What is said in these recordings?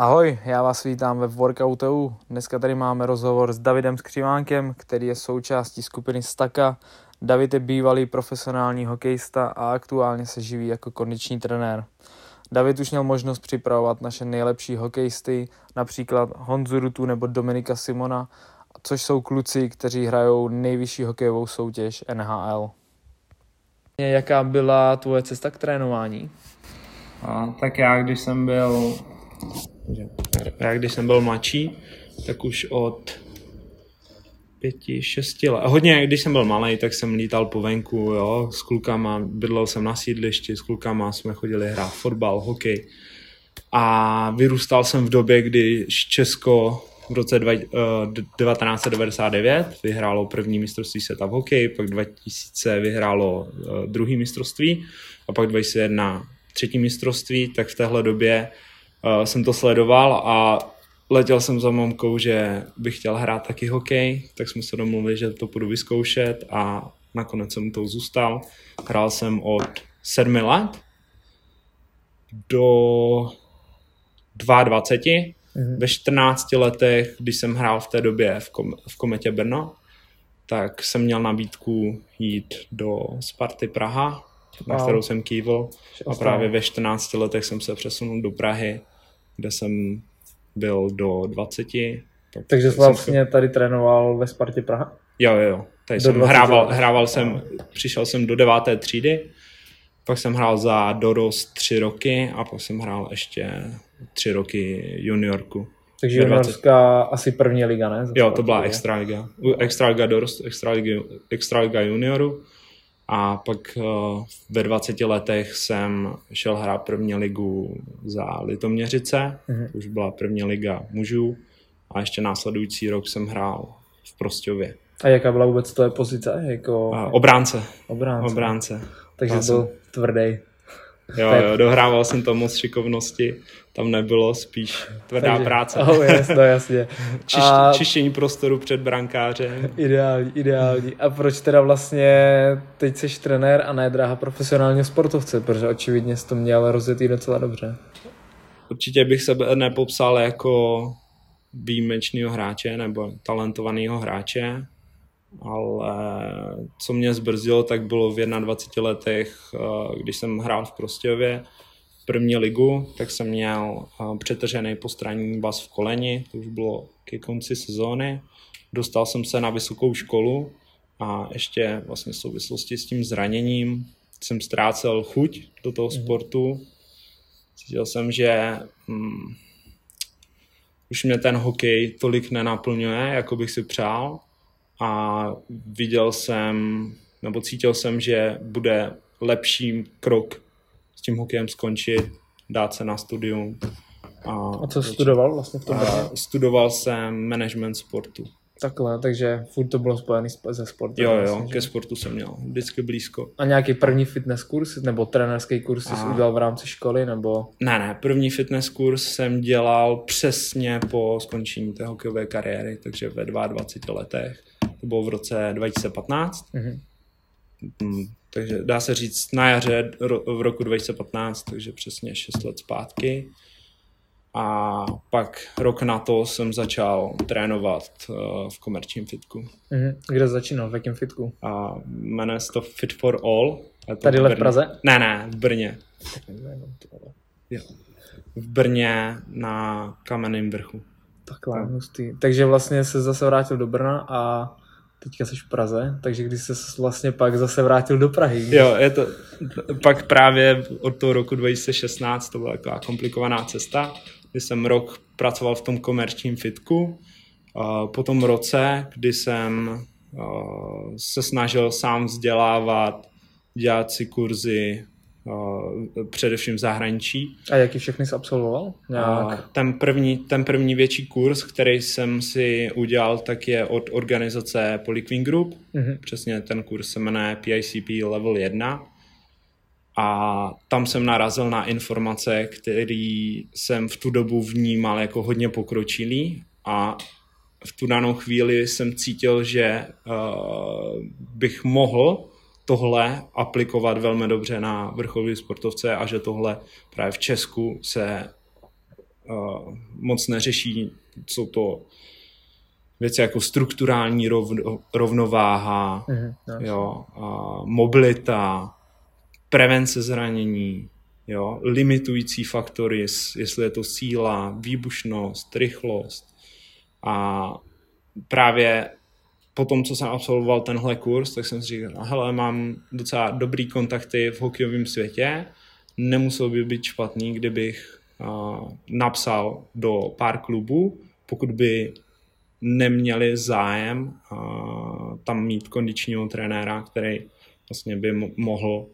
Ahoj, já vás vítám ve Workoutu. Dneska tady máme rozhovor s Davidem Skřivánkem, který je součástí skupiny Staka. David je bývalý profesionální hokejista a aktuálně se živí jako kondiční trenér. David už měl možnost připravovat naše nejlepší hokejisty, například Honzu Rutu nebo Dominika Simona, což jsou kluci, kteří hrajou nejvyšší hokejovou soutěž NHL. Jaká byla tvoje cesta k trénování? A, tak já, když jsem byl já když jsem byl mladší, tak už od pěti, šesti let. A hodně, když jsem byl malý, tak jsem lítal po venku, jo, s klukama, bydlel jsem na sídlišti, s klukama jsme chodili hrát fotbal, hokej. A vyrůstal jsem v době, kdy Česko v roce dva, uh, 1999 vyhrálo první mistrovství světa v hokeji, pak 2000 vyhrálo uh, druhý mistrovství a pak 2001 třetí mistrovství, tak v téhle době uh, jsem to sledoval a letěl jsem za mamkou, že bych chtěl hrát taky hokej, tak jsme se domluvili, že to půjdu vyzkoušet a nakonec jsem to zůstal. Hrál jsem od sedmi let do 22. Mm-hmm. Ve 14 letech, když jsem hrál v té době v, kom- v Kometě Brno, tak jsem měl nabídku jít do Sparty Praha, na wow. kterou jsem kývil. A právě ve 14 letech jsem se přesunul do Prahy, kde jsem byl do 20. Pak Takže jsi vlastně tady trénoval ve Spartě Praha? Jo, jo, Tady jsem hrával, hrával jsem, přišel jsem do deváté třídy, pak jsem hrál za dorost tři roky a pak jsem hrál ještě tři roky juniorku. Takže juniorská asi první liga, ne? Jo, to byla extraliga. Extraliga dorost, extraliga, extraliga junioru. A pak uh, ve 20 letech jsem šel hrát první ligu za Litoměřice, mm-hmm. už byla první liga mužů a ještě následující rok jsem hrál v Prostově. A jaká byla vůbec tvoje pozice? Jako... Obránce. Obránce. Obránce. Takže byl jsem... tvrdý. Jo, jo, dohrával jsem to moc šikovnosti, tam nebylo, spíš tvrdá Takže, práce. Oh, jasně, no, jasně. Čiš, a... Čištění prostoru před brankářem. Ideální, ideální. A proč teda vlastně teď jsi trenér a ne dráha profesionálního sportovce, protože očividně jsi to měl rozjetý docela dobře. Určitě bych se nepopsal jako výjimečného hráče nebo talentovaného hráče, ale co mě zbrzdilo, tak bylo v 21 letech, eh, když jsem hrál v Prostějově první ligu, tak jsem měl eh, přetržený postranní bas v koleni, to už bylo ke konci sezóny. Dostal jsem se na vysokou školu a ještě vlastně v souvislosti s tím zraněním jsem ztrácel chuť do toho mm. sportu. Cítil jsem, že hm, už mě ten hokej tolik nenaplňuje, jako bych si přál a viděl jsem, nebo cítil jsem, že bude lepší krok s tím hokejem skončit, dát se na studium. A, a co studoval vlastně v tom a Studoval jsem management sportu. Takhle, takže furt to bylo spojené se sportem. Jo, jo, vlastně, ke že? sportu jsem měl vždycky blízko. A nějaký první fitness kurz nebo trenerský kurz jsi a... udělal v rámci školy, nebo? Ne, ne, první fitness kurz jsem dělal přesně po skončení té hokejové kariéry, takže ve 22 letech to bylo v roce 2015. Mm-hmm. Takže dá se říct na jaře v roku 2015, takže přesně 6 let zpátky. A pak rok na to jsem začal trénovat uh, v komerčním fitku. Mm-hmm. Kde začínal? V jakém fitku? A jmenuje se to Fit for All. Je to Tady v, v Praze? Ne, ne, v Brně. Jo. V Brně na Kamenném vrchu. Takhle, hustý. Takže vlastně se zase vrátil do Brna a teďka jsi v Praze, takže když jsi vlastně pak zase vrátil do Prahy. Jo, je to, pak právě od toho roku 2016 to byla taková komplikovaná cesta, kdy jsem rok pracoval v tom komerčním fitku, po tom roce, kdy jsem se snažil sám vzdělávat, dělat si kurzy, především v zahraničí. A jaký všechny jsi absolvoval? Nějak? Ten, první, ten první větší kurz, který jsem si udělal, tak je od organizace Polyqueen Group. Mm-hmm. Přesně ten kurz se jmenuje PICP Level 1. A tam jsem narazil na informace, které jsem v tu dobu vnímal jako hodně pokročilý a v tu danou chvíli jsem cítil, že uh, bych mohl tohle aplikovat velmi dobře na vrcholové sportovce a že tohle právě v Česku se uh, moc neřeší, co to věci jako strukturální rovno, rovnováha, mm-hmm, jo, a mobilita, prevence zranění, jo, limitující faktory, jestli je to síla, výbušnost, rychlost. A právě po tom, co jsem absolvoval tenhle kurz, tak jsem si říkal, hele, mám docela dobrý kontakty v hokejovém světě, nemusel by být špatný, kdybych uh, napsal do pár klubů, pokud by neměli zájem uh, tam mít kondičního trenéra, který vlastně by mohl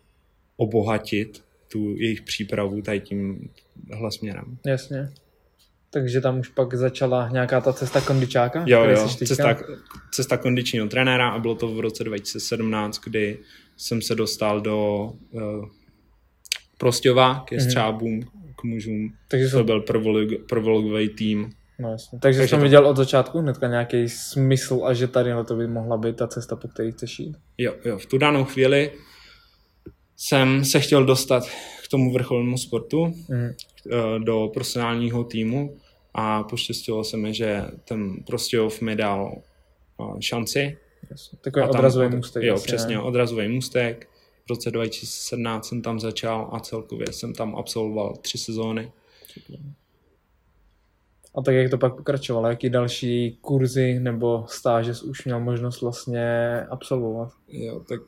obohatit tu jejich přípravu tady tímhle směrem. Jasně. Takže tam už pak začala nějaká ta cesta kondičáka? Jo, jo, cesta, cesta kondičního trenéra a bylo to v roce 2017, kdy jsem se dostal do uh, Prostěva ke mhm. střábům, mm-hmm. k mužům. Takže to byl prvologový tým. No jasně. Takže, Takže jsem to... viděl od začátku hnedka nějaký smysl a že tady to by mohla být ta cesta, po které chceš jít. Jo, jo, v tu danou chvíli jsem se chtěl dostat k tomu vrcholnému sportu, mm. do profesionálního týmu a poštěstilo se mi, že ten Prostějov mi dal eh, šanci. Takový odrazový můstek. Jo, jasně, přesně, ne? odrazový můstek. V roce 2017 jsem tam začal a celkově jsem tam absolvoval tři sezóny. A tak jak to pak pokračovalo? Jaký další kurzy nebo stáže jsi už měl možnost vlastně absolvovat? Jo, tak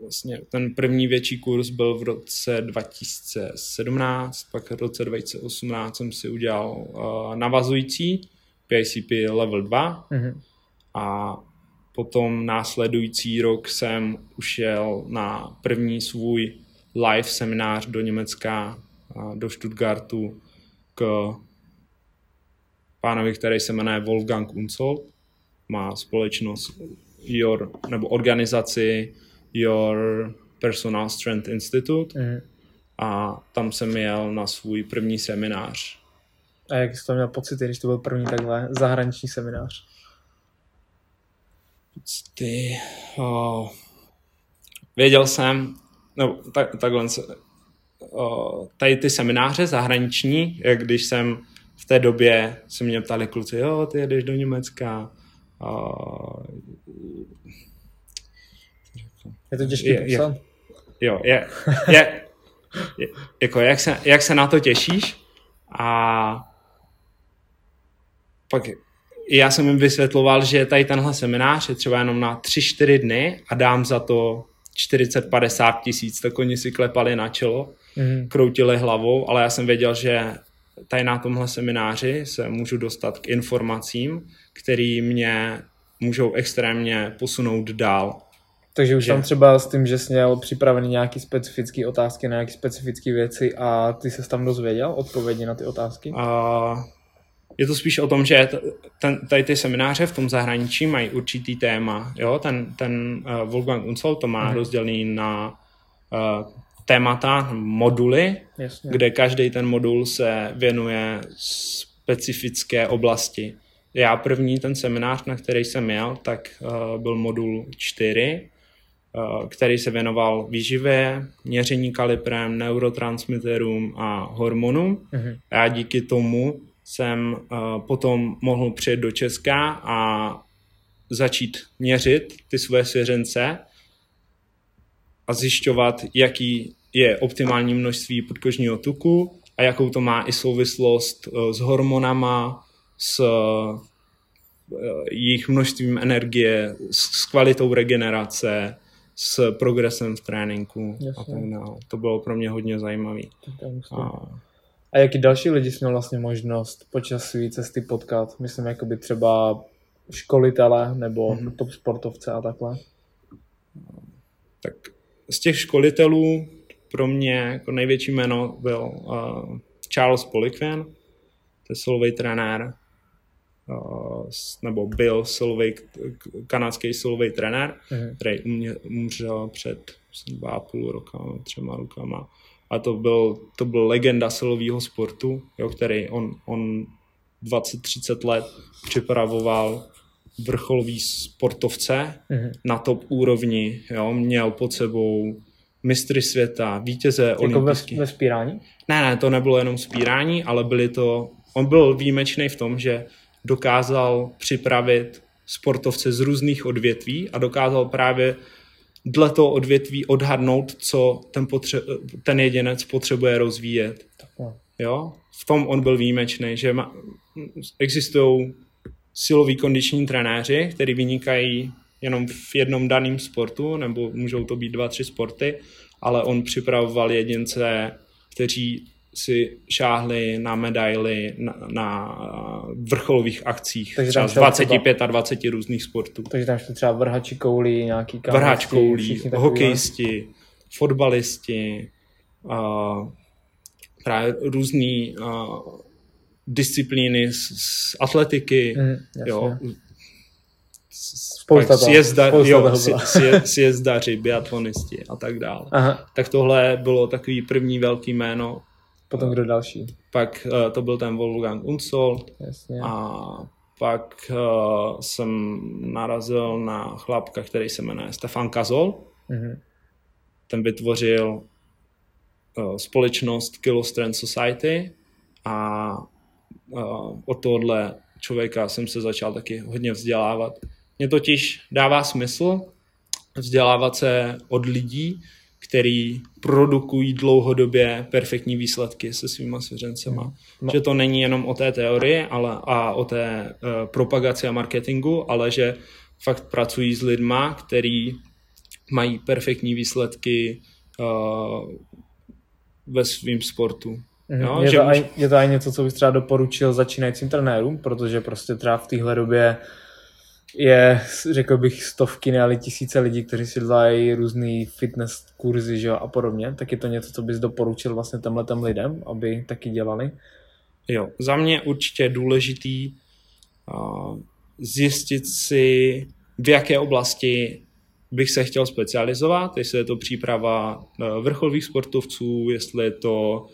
vlastně ten první větší kurz byl v roce 2017, pak v roce 2018 jsem si udělal uh, navazující PICP level 2 mm-hmm. a potom následující rok jsem ušel na první svůj live seminář do Německa, uh, do Stuttgartu k pánovi, který se jmenuje Wolfgang Unzold, má společnost Your, nebo organizaci Your Personal Strength Institute mm. a tam jsem jel na svůj první seminář. A jak jsi to měl pocity, když to byl první takhle zahraniční seminář? Pocity... Oh, věděl jsem, no tak, takhle oh, tady ty semináře zahraniční, jak když jsem v té době se mě ptali kluci, jo, ty jedeš do Německa, uh, je to těžké popsat? Jo, je, je, je, jako jak se, jak se na to těšíš a pak já jsem jim vysvětloval, že tady tenhle seminář je třeba jenom na 3-4 dny a dám za to 40-50 tisíc, tak oni si klepali na čelo, mm. kroutili hlavou, ale já jsem věděl, že tady na tomhle semináři se můžu dostat k informacím, které mě můžou extrémně posunout dál. Takže už že... tam třeba s tím, že jsi měl připravený nějaký specifické otázky na nějaké specifické věci a ty se tam dozvěděl odpovědi na ty otázky? Uh, je to spíš o tom, že ten, tady ty semináře v tom zahraničí mají určitý téma. Jo? Ten, ten uh, Wolfgang Unsol to má hmm. rozdělený na uh, témata, moduly, Jasně. kde každý ten modul se věnuje specifické oblasti. Já první ten seminář, na který jsem jel, tak uh, byl modul 4, Eh, který se věnoval výživě, měření kalibrem, neurotransmiterům a hormonům. Mm-hmm. Já díky tomu jsem uh, potom mohl přijet do Česka a začít měřit ty své svěřence a zjišťovat, jaký je optimální množství podkožního tuku a jakou to má i souvislost uh, s hormonama, s jejich množstvím energie, s kvalitou regenerace, s progresem v tréninku Jasně. a tak dále. To bylo pro mě hodně zajímavé. A... a jaký další lidi jsme vlastně možnost počas své cesty potkat? Myslím, jako by třeba školitele nebo mm-hmm. top sportovce a takhle. Tak z těch školitelů pro mě jako největší jméno byl uh, Charles Poliquin, to je solový trenér nebo byl silový, kanadský silový trenér, mm-hmm. který umřel před dva a půl roka, třema rokama. A to byl, to byl legenda silového sportu, jo, který on, on 20-30 let připravoval vrcholový sportovce mm-hmm. na top úrovni. Jo, měl pod sebou mistry světa, vítěze Jako olympijských. ve, ve spírání? Ne, ne, to nebylo jenom spírání, ale byly to, on byl výjimečný v tom, že dokázal připravit sportovce z různých odvětví a dokázal právě dle toho odvětví odhadnout, co ten, potře- ten jedinec potřebuje rozvíjet. Jo? V tom on byl výjimečný, že ma- existují siloví kondiční trenéři, kteří vynikají jenom v jednom daném sportu, nebo můžou to být dva, tři sporty, ale on připravoval jedince, kteří si šáhli na medaily na, na vrcholových akcích, Takže třeba z šel 25 a 20 různých sportů. Takže tam šli třeba vrhači koulí, nějaký kámošti, Vrhač koulí, hokejisti, fotbalisti, a právě různý a, disciplíny z, z atletiky, jasně. jo, Spousta toho, sjezda, spousta jo, sjezdaři, biatlonisti a tak dále. Aha, Tak tohle bylo takový první velký jméno, potom kdo další? pak uh, to byl ten Wolfgang Unsold Jasně. a pak uh, jsem narazil na chlapka, který se jmenuje Stefan Kazol, Mhm. ten vytvořil uh, společnost Kilo Strength Society a uh, od tohohle člověka jsem se začal taky hodně vzdělávat. Mně totiž dává smysl vzdělávat se od lidí, který produkují dlouhodobě perfektní výsledky se svýma svěřencema. No. Že to není jenom o té teorii ale, a o té uh, propagaci a marketingu, ale že fakt pracují s lidma, který mají perfektní výsledky uh, ve svém sportu. Mhm. Jo, je, že to můž- aj, je to aj něco, co bys třeba doporučil začínajícím trenérům, protože prostě třeba v téhle době je, řekl bych, stovky, ne ale tisíce lidí, kteří si dělají různý fitness kurzy že jo, a podobně, tak je to něco, co bys doporučil vlastně těmhletem lidem, aby taky dělali. Jo, za mě určitě je důležitý uh, zjistit si, v jaké oblasti bych se chtěl specializovat, jestli je to příprava uh, vrcholových sportovců, jestli je to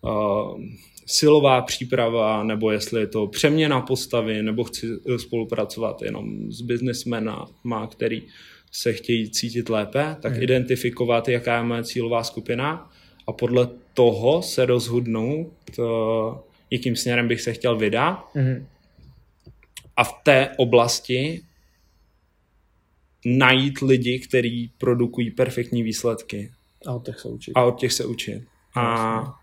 uh, silová příprava, nebo jestli je to přeměna postavy, nebo chci eh, spolupracovat jenom s biznesmenama, který se chtějí cítit lépe, tak Mhm. identifikovat, jaká je moje cílová skupina a podle toho se rozhodnout, uh, jakým směrem bych se chtěl vydat Mhm. a v té oblasti najít lidi, kteří produkují perfektní výsledky A od těch se učit. a od těch se učit. A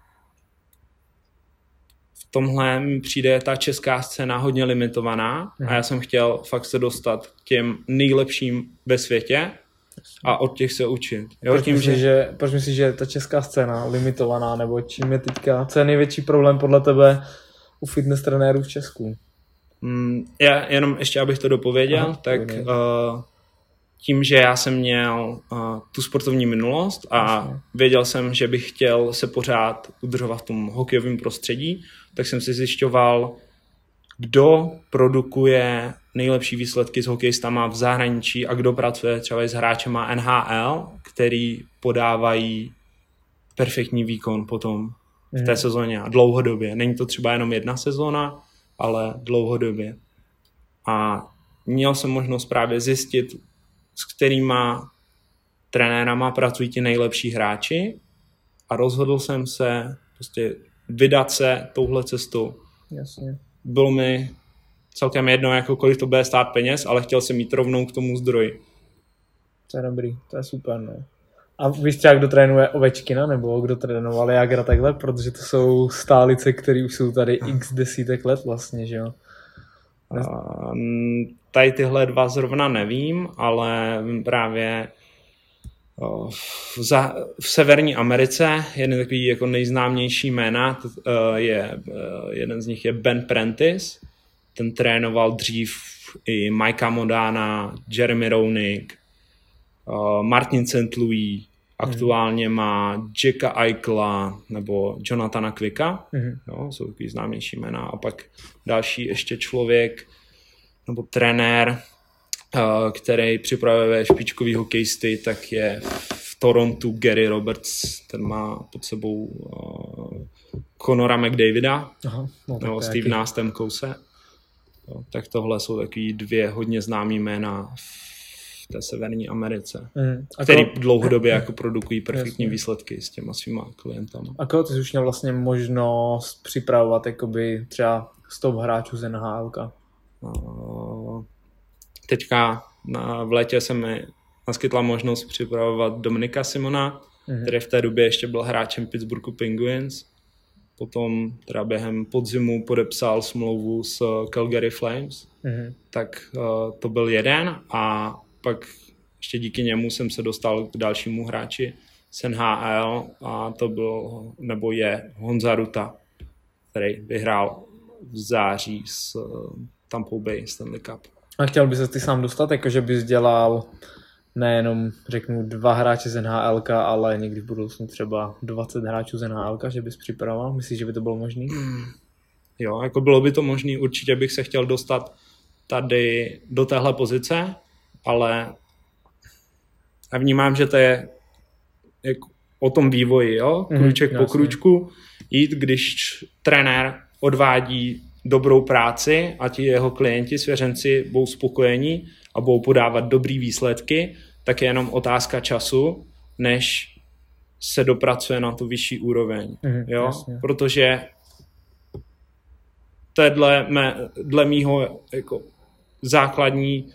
tomhle mi přijde ta česká scéna hodně limitovaná Mhm. a já jsem chtěl fakt se dostat k těm nejlepším ve světě a od těch se učit. Jo, Proč tím, myslíš, že... že, proč myslíš, že je ta česká scéna limitovaná, nebo čím je teďka, co je největší problém podle tebe u fitness trenérů v Česku? Mm, já jenom ještě, abych to dopověděl, Aha, tak uh, tím, že já jsem měl uh, tu sportovní minulost a Jasně. věděl jsem, že bych chtěl se pořád udržovat v tom hokejovém prostředí, tak jsem si zjišťoval, kdo produkuje nejlepší výsledky s hokejistama v zahraničí a kdo pracuje třeba s hráčema NHL, který podávají perfektní výkon potom v té Mhm. sezóně a dlouhodobě. Není to třeba jenom jedna sezóna, ale dlouhodobě. A měl jsem možnost právě zjistit, s kterýma trenérama pracují ti nejlepší hráči a rozhodl jsem se prostě vydat se touhle cestou. Jasně. Bylo mi celkem jedno, jako kolik to bude stát peněz, ale chtěl jsem mít rovnou k tomu zdroji. To je dobrý, to je super, no. A víš třeba, kdo trénuje Ovečkina, nebo kdo trénoval Jagra takhle, protože to jsou stálice, které už jsou tady x desítek let vlastně, že jo. A, tady tyhle dva zrovna nevím, ale právě v, za, v Severní Americe jeden takový jako nejznámější jména eh, je, eh, jeden z nich je Ben Prentice, ten trénoval dřív i Mikea Modana, Jeremy Roenick, Martin St. Louis, aktuálně má Jacka Eichla nebo Jonathana Quicka, Mhm. Jo, jsou takový známější jména. A pak další ještě člověk nebo trenér, eh, který připravuje špičkový hokejisty, tak je v Torontu Gary Roberts. Ten má pod sebou uh, Conora McDavida Aha, no, nebo to Steve Nástemkouse. Jo, tak tohle jsou takový dvě hodně známý jména v té severní Americe, Mm. A který koho, dlouhodobě jako produkují perfektní Jasně. výsledky s těma svýma klientama. a koho ty jsi už měl vlastně možnost připravovat jakoby třeba z top hráčů z NHL? Uh, teďka na, v létě se mi naskytla možnost připravovat Dominika Simona, Mhm. který v té době ještě byl hráčem Pittsburghu Penguins. Potom teda během podzimu podepsal smlouvu s Calgary Flames, Mhm. tak uh, to byl jeden a pak ještě díky němu jsem se dostal k dalšímu hráči z NHL a to byl, nebo je Honza Ruta, který vyhrál v září s uh, Tampa Bay Stanley Cup. A chtěl bys se ty sám dostat, jakože bys dělal nejenom, řeknu, dva hráče z NHL, ale někdy v budoucnu třeba 20 hráčů z NHL, že bys připravoval? Myslíš, že by to bylo možné? Jo, jako bylo by to možné, určitě bych se chtěl dostat tady do téhle pozice, ale já vnímám, že to je jako o tom vývoji, jo, Mhm, kruček po jasně. kručku, jít, když trenér odvádí dobrou práci a ti jeho klienti, svěřenci budou spokojení a budou podávat dobrý výsledky, tak je jenom otázka času, než se dopracuje na tu vyšší úroveň. Mhm, jo? jasně. Protože to je dle, mé, dle mýho jako základní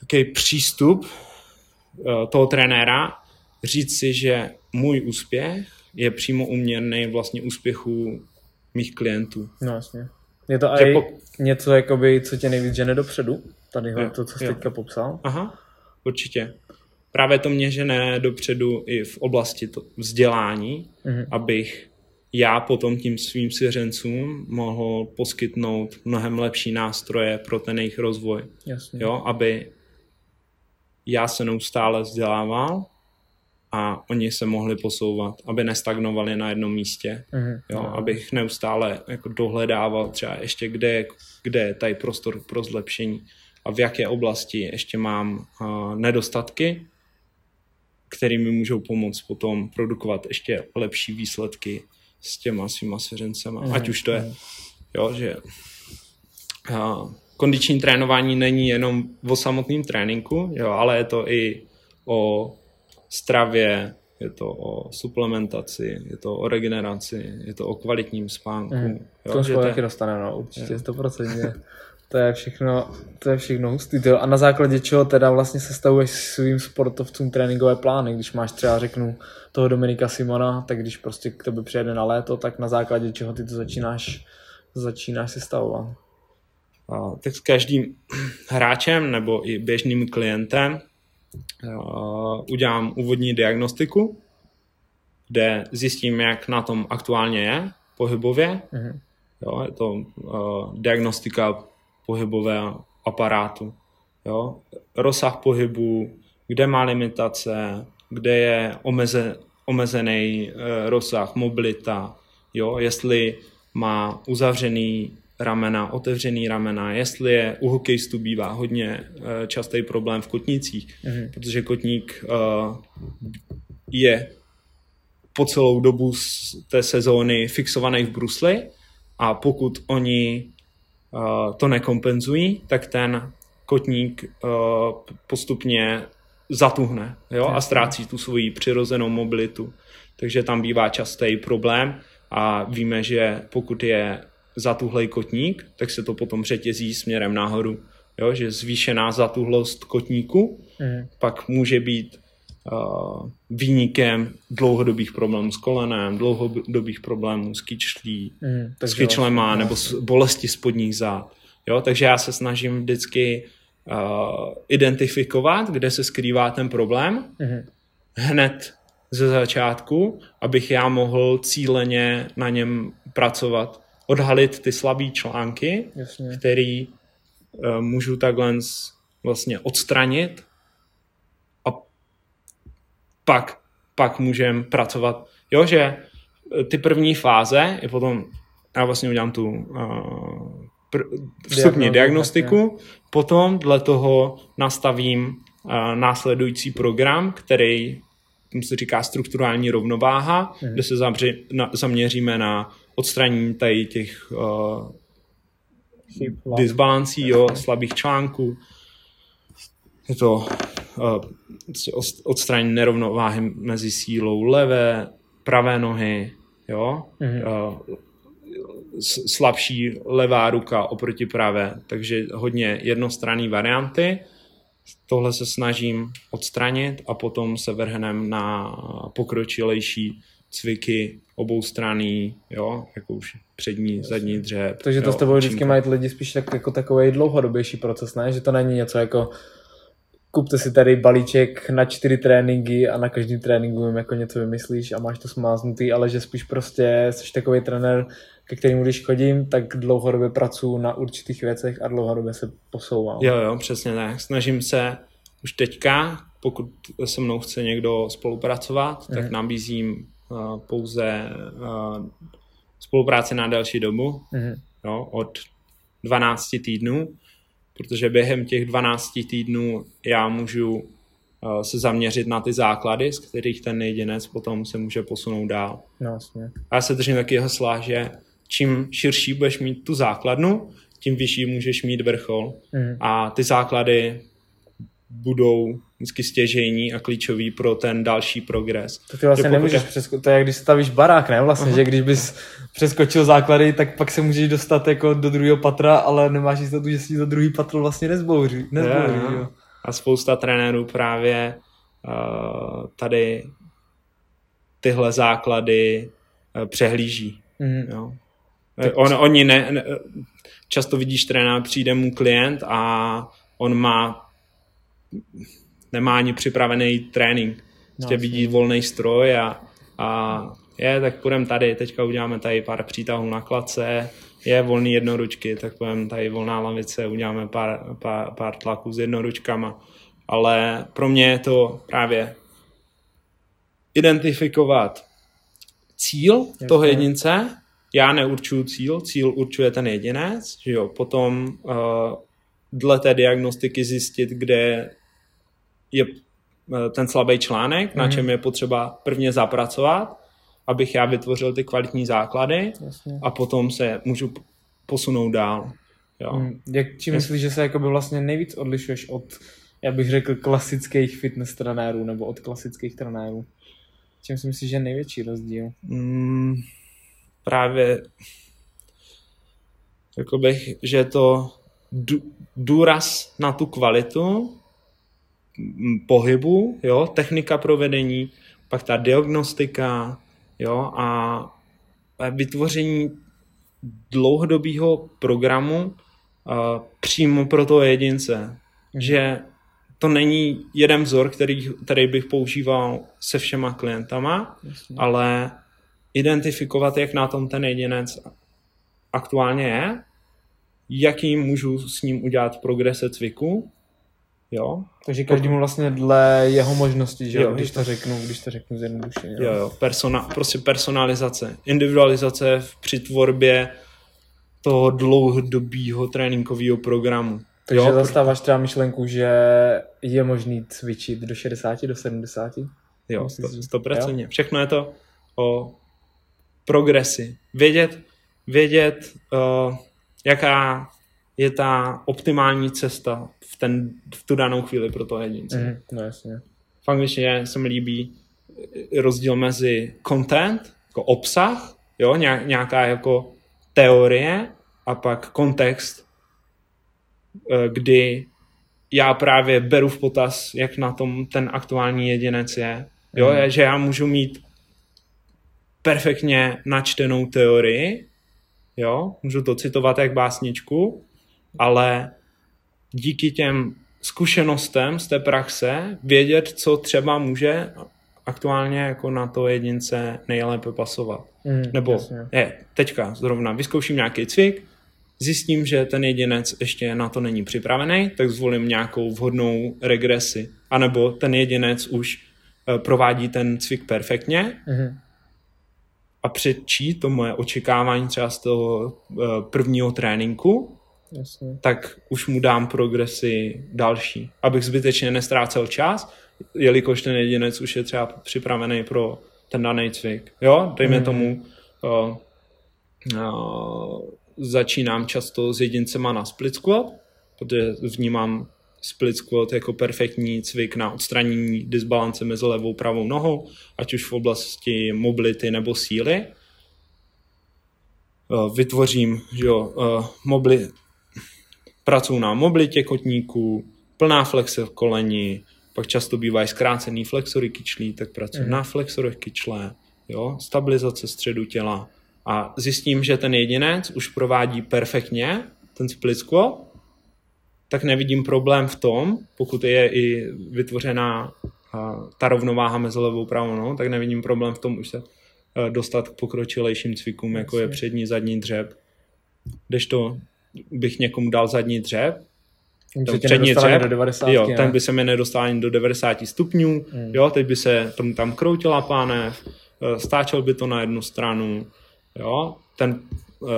takový přístup eh, toho trenéra říct si, že můj úspěch je přímo uměrný vlastně úspěchu mých klientů. No jasně. Je to Že i po- něco, jakoby, co tě nejvíc žene dopředu? Tady Jo, to, co jsi jo. teďka popsal? Aha, určitě. Právě to mě žene dopředu i v oblasti to vzdělání, Mhm. abych já potom tím svým svěřencům mohl poskytnout mnohem lepší nástroje pro ten jejich rozvoj. Jasně. Jo, aby já se neustále vzdělával a oni se mohli posouvat, aby nestagnovali na jednom místě. Mhm. Jo, No. abych neustále jako dohledával třeba ještě, kde je, kde je tady prostor pro zlepšení a v jaké oblasti ještě mám uh, nedostatky, které mi můžou pomoct potom produkovat ještě lepší výsledky s těma svýma svěřencema. Mhm, Ať už to je, mhm. jo, že uh, kondiční trénování není jenom o samotném tréninku, jo, ale je to i o stravě, je to o suplementaci, je to o regeneraci, je to o kvalitním spánku. Mhm. Jo, To je- taky dostaneme, no, určitě, 100%. To je všechno, to je všechno hustý. tyjo. A na základě čeho teda vlastně sestavuješ svým sportovcům tréninkové plány? Když máš třeba, řeknu, toho Dominika Simona, tak když prostě k tebe přijede na léto, tak na základě čeho ty to začínáš, začínáš sestavovat? A, tak s každým hráčem nebo i běžným klientem udělám úvodní diagnostiku, kde zjistím, jak na tom aktuálně je pohybově. Mhm. Jo, je to uh, diagnostika pohybového aparátu. Jo. Rozsah pohybu, kde má limitace, kde je omeze, omezený uh, rozsah, mobilita, jo, jestli má uzavřený ramena, otevřený ramena, jestli je u hokejistů bývá hodně uh, častý problém v kotnicích, Mhm. protože kotník uh, je po celou dobu z té sezóny fixovaný v brusli a pokud oni uh, to nekompenzují, tak ten kotník postupně zatuhne jo? a ztrácí tu svoji přirozenou mobilitu. Takže tam bývá častý problém a víme, že pokud je zatuhlej kotník, tak se to potom řetězí směrem nahoru. Jo? Že zvýšená zatuhlost kotníku Mhm. pak může být uh, výnikem dlouhodobých problémů s kolenem, dlouhodobých problémů s kyčlí, Mhm. s kyčlema vlastně- nebo s bolesti spodních zád. Jo, takže já se snažím vždycky uh, identifikovat, kde se skrývá ten problém, Mhm. hned ze začátku, abych já mohl cíleně na něm pracovat, odhalit ty slabé články, Jasně. který uh, můžu takhle vlastně odstranit a pak, pak můžeme pracovat. Jo, že eh, ty první fáze je potom, já vlastně udělám tu uh, pr- vstupní diagnostiku, potom dle toho nastavím uh, následující program, který tomu se říká strukturální rovnováha, Mhm. kde se zamři, na, zaměříme na odstranění tady těch uh, disbalancí, jo, slabých článků. je to uh, odstranění nerovnováhy mezi sílou levé, pravé nohy, jo, mm-hmm. uh, slabší levá ruka oproti pravé, takže hodně jednostranné varianty. Tohle se snažím odstranit a potom se vrhnem na pokročilejší cviky obou strany, jo, jako už přední, zadní dřep. Takže to jo, s tebou vždycky mají lidi spíš tak, jako takový dlouhodobější proces, ne? Že to není něco jako kupte si tady balíček na čtyři tréninky a na každý tréninku jim jako něco vymyslíš a máš to smáznutý, ale že spíš prostě jsi takový trenér, ke kterému když chodím, tak dlouhodobě pracuji na určitých věcech a dlouhodobě se posouvám. Jo, jo, přesně tak. Snažím se už teďka, pokud se mnou chce někdo spolupracovat, mm. tak mhm. nabízím pouze spolupráci na delší dobu, mm. jo, od 12 týdnů, protože během těch 12 týdnů já můžu se zaměřit na ty základy, z kterých ten jedinec potom se může posunout dál. No, jasně. A já se držím taky hesla, že čím širší budeš mít tu základnu, tím vyšší můžeš mít vrchol. Mm. A ty základy budou vždycky stěžejní a klíčový pro ten další progres. To ty vlastně nemůžeš je... přeskočit, to je jak když stavíš barák, ne? Vlastně, uh-huh. že když bys přeskočil základy, tak pak se můžeš dostat jako do druhého patra, ale nemáš jistotu, že si to druhý patro vlastně nezbouří. nezbouří je, jo. A spousta trenérů právě uh, tady tyhle základy uh, přehlíží. Mm. Jo. On, oni ne, ne, často vidíš trenéra, přijde mu klient a on má nemá ani připravený trénink. Prostě no, vidí volný stroj a, a je, tak půjdeme tady, teďka uděláme tady pár přítahů na klace, je volný jednoručky, tak půjdeme tady volná lavice, uděláme pár, pár, pár tlaků s jednoručkama. Ale pro mě je to právě identifikovat cíl Jasně. toho jedince, já neurčuju cíl, cíl určuje ten jedinec, že jo, potom uh, dle té diagnostiky zjistit, kde je uh, ten slabý článek, mm. na mhm. čem je potřeba prvně zapracovat, abych já vytvořil ty kvalitní základy Jasně. a potom se můžu posunout dál. Jo. Mm. Jak či myslíš, že se jakoby vlastně nejvíc odlišuješ od, já bych řekl, klasických fitness trenérů nebo od klasických trenérů? Čím si myslíš, že je největší rozdíl? Mm, právě řekl bych, že je to důraz na tu kvalitu pohybu, jo, technika provedení, pak ta diagnostika, jo, a vytvoření dlouhodobého programu uh, přímo pro toho jedince. Že to není jeden vzor, který, který bych používal se všema klientama, Jasně. ale identifikovat, jak na tom ten jedinec aktuálně je, jaký můžu s ním udělat progrese cviku, jo. Takže každému vlastně dle jeho možností, že jo, když to řeknu, když to řeknu zjednodušeně. Jo, jo, Persona, prostě personalizace, individualizace v, při tvorbě toho dlouhodobého tréninkového programu. Takže jo, zastáváš třeba myšlenku, že je možný cvičit do 60, do 70? Jo, 100%. Všechno je to o progresy. Vědět, vědět uh, jaká je ta optimální cesta v, ten, v tu danou chvíli pro to jedince. Mm, no jasně. V angličtině se mi líbí rozdíl mezi content, jako obsah, jo, nějaká jako teorie a pak kontext, eh, kdy já právě beru v potaz, jak na tom ten aktuální jedinec je. Jo, mm. že já můžu mít perfektně načtenou teorii, jo, můžu to citovat jak básničku, ale díky těm zkušenostem z té praxe vědět, co třeba může aktuálně jako na to jedince nejlépe pasovat. Mm, Nebo je, teďka zrovna vyzkouším nějaký cvik, zjistím, že ten jedinec ještě na to není připravený, tak zvolím nějakou vhodnou regresi. A nebo ten jedinec už uh, provádí ten cvik perfektně, mm a předčí to moje očekávání třeba z toho uh, prvního tréninku, Jasně. tak už mu dám progresy další, abych zbytečně nestrácel čas, jelikož ten jedinec už je třeba připravený pro ten daný cvik. Jo, dejme mm. tomu, uh, uh, začínám často s jedincema na split squat, protože vnímám split squat jako perfektní cvik na odstranění disbalance mezi levou a pravou nohou, ať už v oblasti mobility nebo síly. Eh, vytvořím, že jo, mobili, pracuji na mobilitě kotníků, plná flexe v koleni, pak často bývají zkrácený flexory kyčlí, tak pracuji mm. na flexorech kyčle, jo, stabilizace středu těla a zjistím, že ten jedinec už provádí perfektně ten split squat, tak nevidím problém v tom, pokud je i vytvořená ta rovnováha mezi levou a pravou no, tak nevidím problém v tom už se dostat k pokročilejším cvikům, jako je přední, zadní dřep. Když to bych někomu dal zadní dřep, přední dřep, do 90, jo, ne? ten by se mi nedostal ani do 90 stupňů, hmm. jo, teď by se tam, tam kroutila pánev, e, stáčel by to na jednu stranu, jo, ten uh,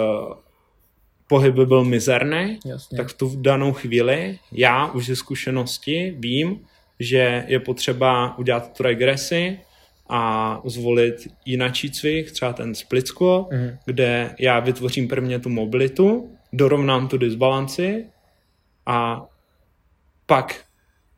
pohyb by byl mizerný, Jasně. tak v tu danou chvíli já už ze zkušenosti vím, že je potřeba udělat tu regresi a zvolit jinačí cvik, třeba ten split squat, mm. kde já vytvořím prvně tu mobilitu, dorovnám tu disbalanci a pak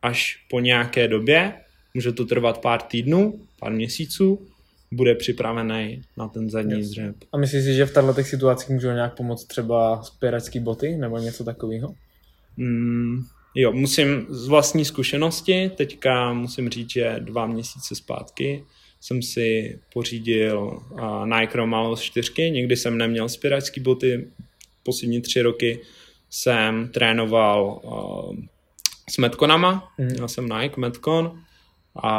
až po nějaké době, může to trvat pár týdnů, pár měsíců, bude připravený na ten zadní yes. dřep. A myslíš si, že v těchto situacích můžou nějak pomoct třeba spěračský boty nebo něco takového? Mm, jo, musím z vlastní zkušenosti, teďka musím říct, že dva měsíce zpátky jsem si pořídil uh, Nike Romalos 4, nikdy jsem neměl spěračský boty, poslední tři roky jsem trénoval uh, s Metconama, mm. měl jsem Nike Metcon a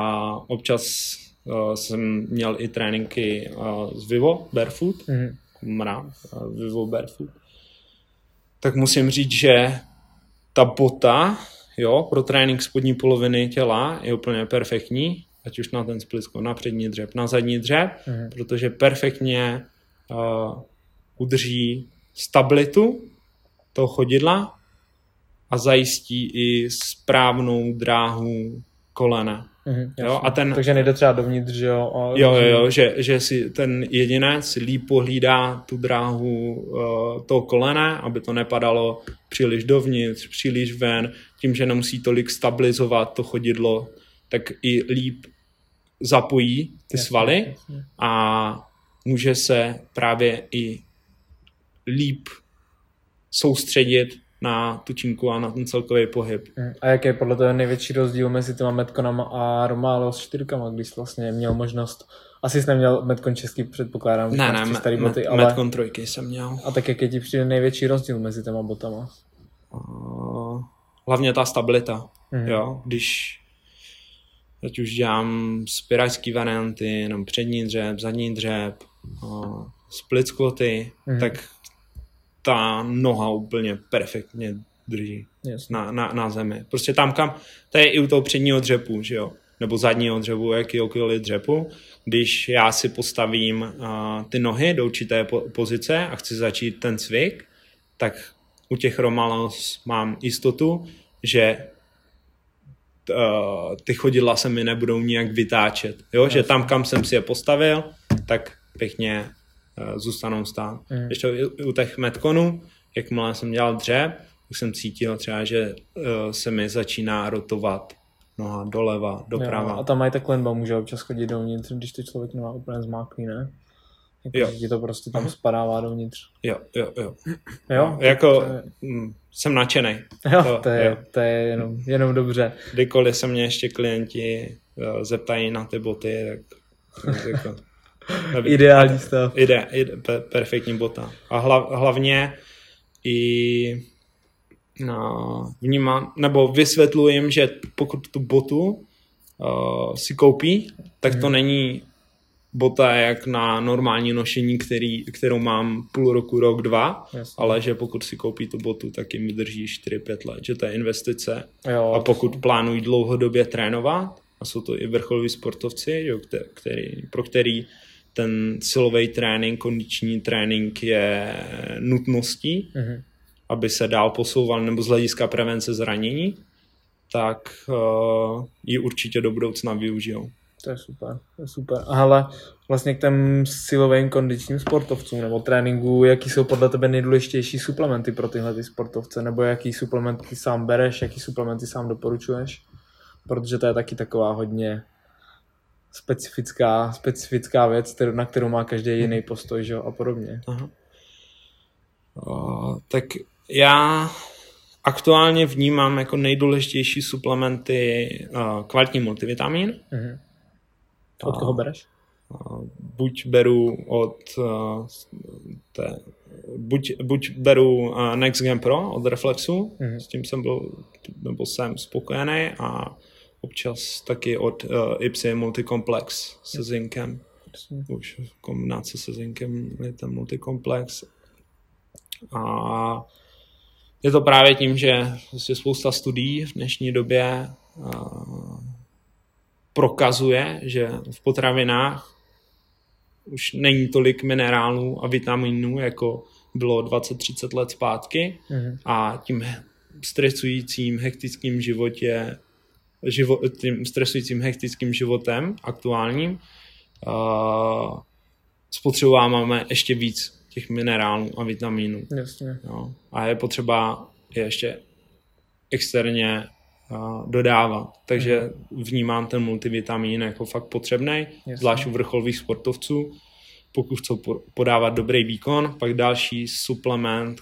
občas uh, jsem měl i tréninky uh, z Vivo Barefoot, mm. mrám, uh, Vivo Barefoot. Tak musím říct, že ta bota, jo, pro trénink spodní poloviny těla je úplně perfektní, ať už na ten splisko, na přední dřep, na zadní dřep, mm. protože perfektně uh, udrží stabilitu toho chodidla a zajistí i správnou dráhu kolena. Mm, jo, a ten, Takže nejde třeba dovnitř, že jo? A jo, jo, jo že, že si ten jedinec líp pohlídá tu dráhu uh, toho kolena, aby to nepadalo příliš dovnitř, příliš ven, tím, že nemusí tolik stabilizovat to chodidlo, tak i líp zapojí ty jasně, svaly jasně. a může se právě i líp soustředit na tu činku a na ten celkový pohyb. Mm. A jaký je podle toho největší rozdíl mezi těma Metkonama a Romalo s čtyřkama, když vlastně měl možnost asi jsi neměl Metcon český, předpokládám. Ne, ne, starý me, boty, ale... Metcon trojky jsem měl. A tak jaký ti přijde největší rozdíl mezi těma botama? Uh, hlavně ta stabilita, mm. jo, když ať už dělám spiráčský varianty, nebo přední dřep, zadní dřep, uh, split squaty, mm. tak ta noha úplně perfektně drží na, na, na zemi. Prostě tam kam, to je i u toho předního dřepu, že jo, nebo zadního dřepu, jakýkoliv dřepu, když já si postavím uh, ty nohy do určité po- pozice a chci začít ten cvik, tak u těch Romalos mám jistotu, že uh, ty chodidla se mi nebudou nijak vytáčet. Jo? Že tam, kam jsem si je postavil, tak pěkně zůstanou stát. Mm. Ještě u, těch metkonů, jakmile jsem dělal dřep, tak jsem cítil třeba, že uh, se mi začíná rotovat noha doleva, doprava. Jo, a tam mají tak klenba, může občas chodit dovnitř, když to člověk nemá úplně zmáklý, ne? Jako, jo. ti to prostě tam spadává dovnitř. Jo, jo, jo. Jo? Jako je... Mm, jsem nadšený. Jo, to, to, je, jo. to je jenom, jenom dobře. Kdykoliv se mě ještě klienti jo, zeptají na ty boty, tak jako, Ideální stav. Ide, ide, perfektní bota. A hla, hlavně i no, vnímám, nebo vysvětlujem, že pokud tu botu uh, si koupí, tak to hmm. není bota jak na normální nošení, který, kterou mám půl roku, rok, dva, Jasně. ale že pokud si koupí tu botu, tak jim vydrží 4-5 let, že to je investice. Jo, a pokud to... plánují dlouhodobě trénovat, a jsou to i vrcholoví sportovci, jo, který, pro který ten silový trénink, kondiční trénink je nutností, mm-hmm. aby se dál posouval nebo z hlediska prevence zranění, tak uh, ji určitě do budoucna využijou. To je super, to je super. A hele, vlastně k těm silovým kondičním sportovcům nebo tréninku, jaký jsou podle tebe nejdůležitější suplementy pro tyhle ty sportovce, nebo jaký suplementy sám bereš, jaký suplementy sám doporučuješ? Protože to je taky taková hodně specifická, specifická věc, na kterou má každý jiný postoj že? a podobně. Aha. O, tak já aktuálně vnímám jako nejdůležitější suplementy uh, kvalitní multivitamin. Uh-huh. Od koho bereš? Buď beru od té, buď, buď beru Next Gen Pro od Reflexu, uh-huh. s tím jsem byl, nebo jsem spokojený a občas taky od uh, Ipsy Multicomplex se zinkem. Už kombinace se zinkem je ten multikomplex. A je to právě tím, že vlastně spousta studií v dnešní době uh, prokazuje, že v potravinách už není tolik minerálů a vitaminů, jako bylo 20-30 let zpátky mm-hmm. a tím stresujícím, hektickým životě živo, tím stresujícím hektickým životem aktuálním uh, spotřebováváme ještě víc těch minerálů a vitamínů. Jasně. Jo. A je potřeba je ještě externě uh, dodávat. Takže mm. vnímám ten multivitamin jako fakt potřebný, zvlášť u vrcholových sportovců. Pokud chcou podávat dobrý výkon, pak další suplement,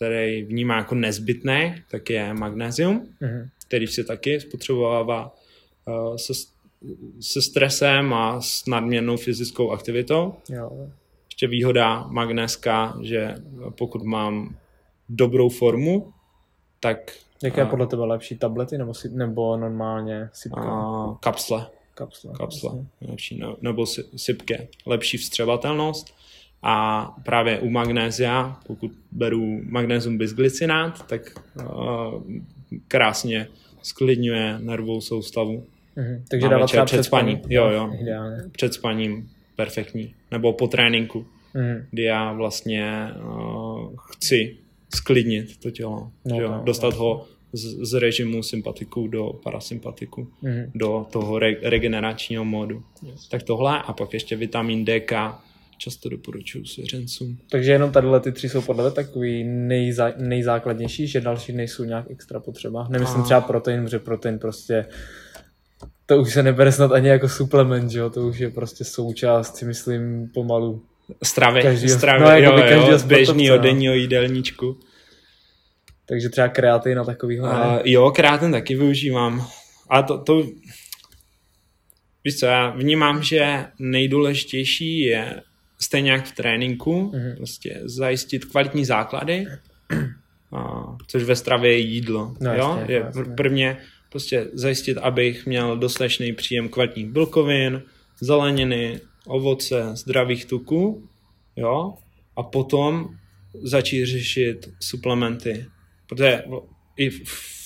který vnímá jako nezbytný, tak je magnézium. Mm který se taky spotřebovává uh, se, se stresem a s nadměrnou fyzickou aktivitou. Jo. Ještě výhoda magnéska, že pokud mám dobrou formu, tak... Jaké je podle tebe lepší tablety nebo, si, nebo normálně sypka? Uh, kapsle. Kapsle. Kapsle. Lepší, no, nebo sypky. Lepší vstřebatelnost. A právě u magnézia, pokud beru magnézium bisglycinát, tak uh, krásně sklidňuje nervovou soustavu. Mm-hmm. Takže dávat před, před spaním. spaním. Jo, jo. Ideálně. Před spaním perfektní. Nebo po tréninku, mm-hmm. kdy já vlastně uh, chci sklidnit to tělo. No, že jo? No, Dostat no. ho z, z režimu sympatiku do parasympatiku, mm-hmm. do toho re, regeneračního modu. Yes. Tak tohle a pak ještě vitamin DK, často doporučuju svěřencům. Takže jenom tady ty tři jsou podle takový nejzá, nejzákladnější, že další nejsou nějak extra potřeba. Nemyslím a... třeba protein, protože protein prostě to už se nebere snad ani jako suplement, že jo? to už je prostě součást, si myslím, pomalu. Stravy, každýho, stravy, no, jo, jo, z běžného denního jídelníčku. Takže třeba kreatin a takovýhle. Uh, jo, kreatin taky využívám. A to, to, víš co, já vnímám, že nejdůležitější je stejně jak v tréninku, mm-hmm. prostě zajistit kvalitní základy, a, což ve stravě je jídlo. No, jo? Jasně, je jasně. Prvně prostě zajistit, abych měl dostatečný příjem kvalitních bílkovin, zeleniny, ovoce, zdravých tuků, jo, a potom začít řešit suplementy. Protože i v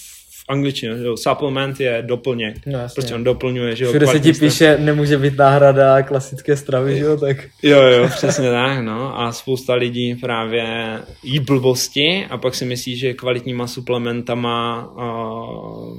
angličtině, jo, supplement je doplněk. No, prostě on doplňuje, že jo. Všude se ti píše, nemůže být náhrada klasické stravy, že jo, tak. Jo, jo, přesně tak, no. A spousta lidí právě jí blbosti a pak si myslí, že kvalitníma suplementama uh,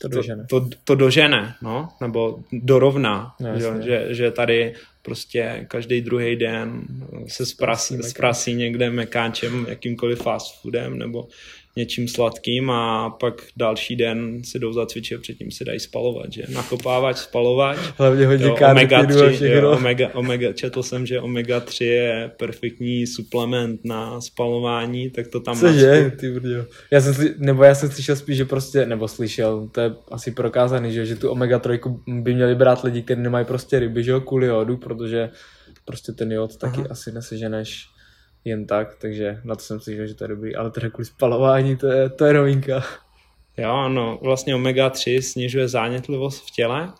to dožene. To, to, to dožene, no, nebo dorovná, no, že, že, že tady prostě každý druhý den se zprasí, zprasí někde mekáčem, jakýmkoliv fast foodem, nebo něčím sladkým a pak další den si jdou zacvičit, předtím si dají spalovat, že? Nakopávač, spalovač. Hlavně hodně jo, omega 3, jo, omega, omega, četl jsem, že omega 3 je perfektní suplement na spalování, tak to tam Cože, ty brďo. Já jsem, sli, nebo já jsem slyšel spíš, že prostě, nebo slyšel, to je asi prokázaný, že, že tu omega 3 by měli brát lidi, kteří nemají prostě ryby, že jo, kvůli jodu, protože prostě ten jod taky Aha. asi neseženeš jen tak, takže na to jsem si že to je dobrý, ale teda kvůli spalování, to je, to je novinka. Jo, no, vlastně omega-3 snižuje zánětlivost v těle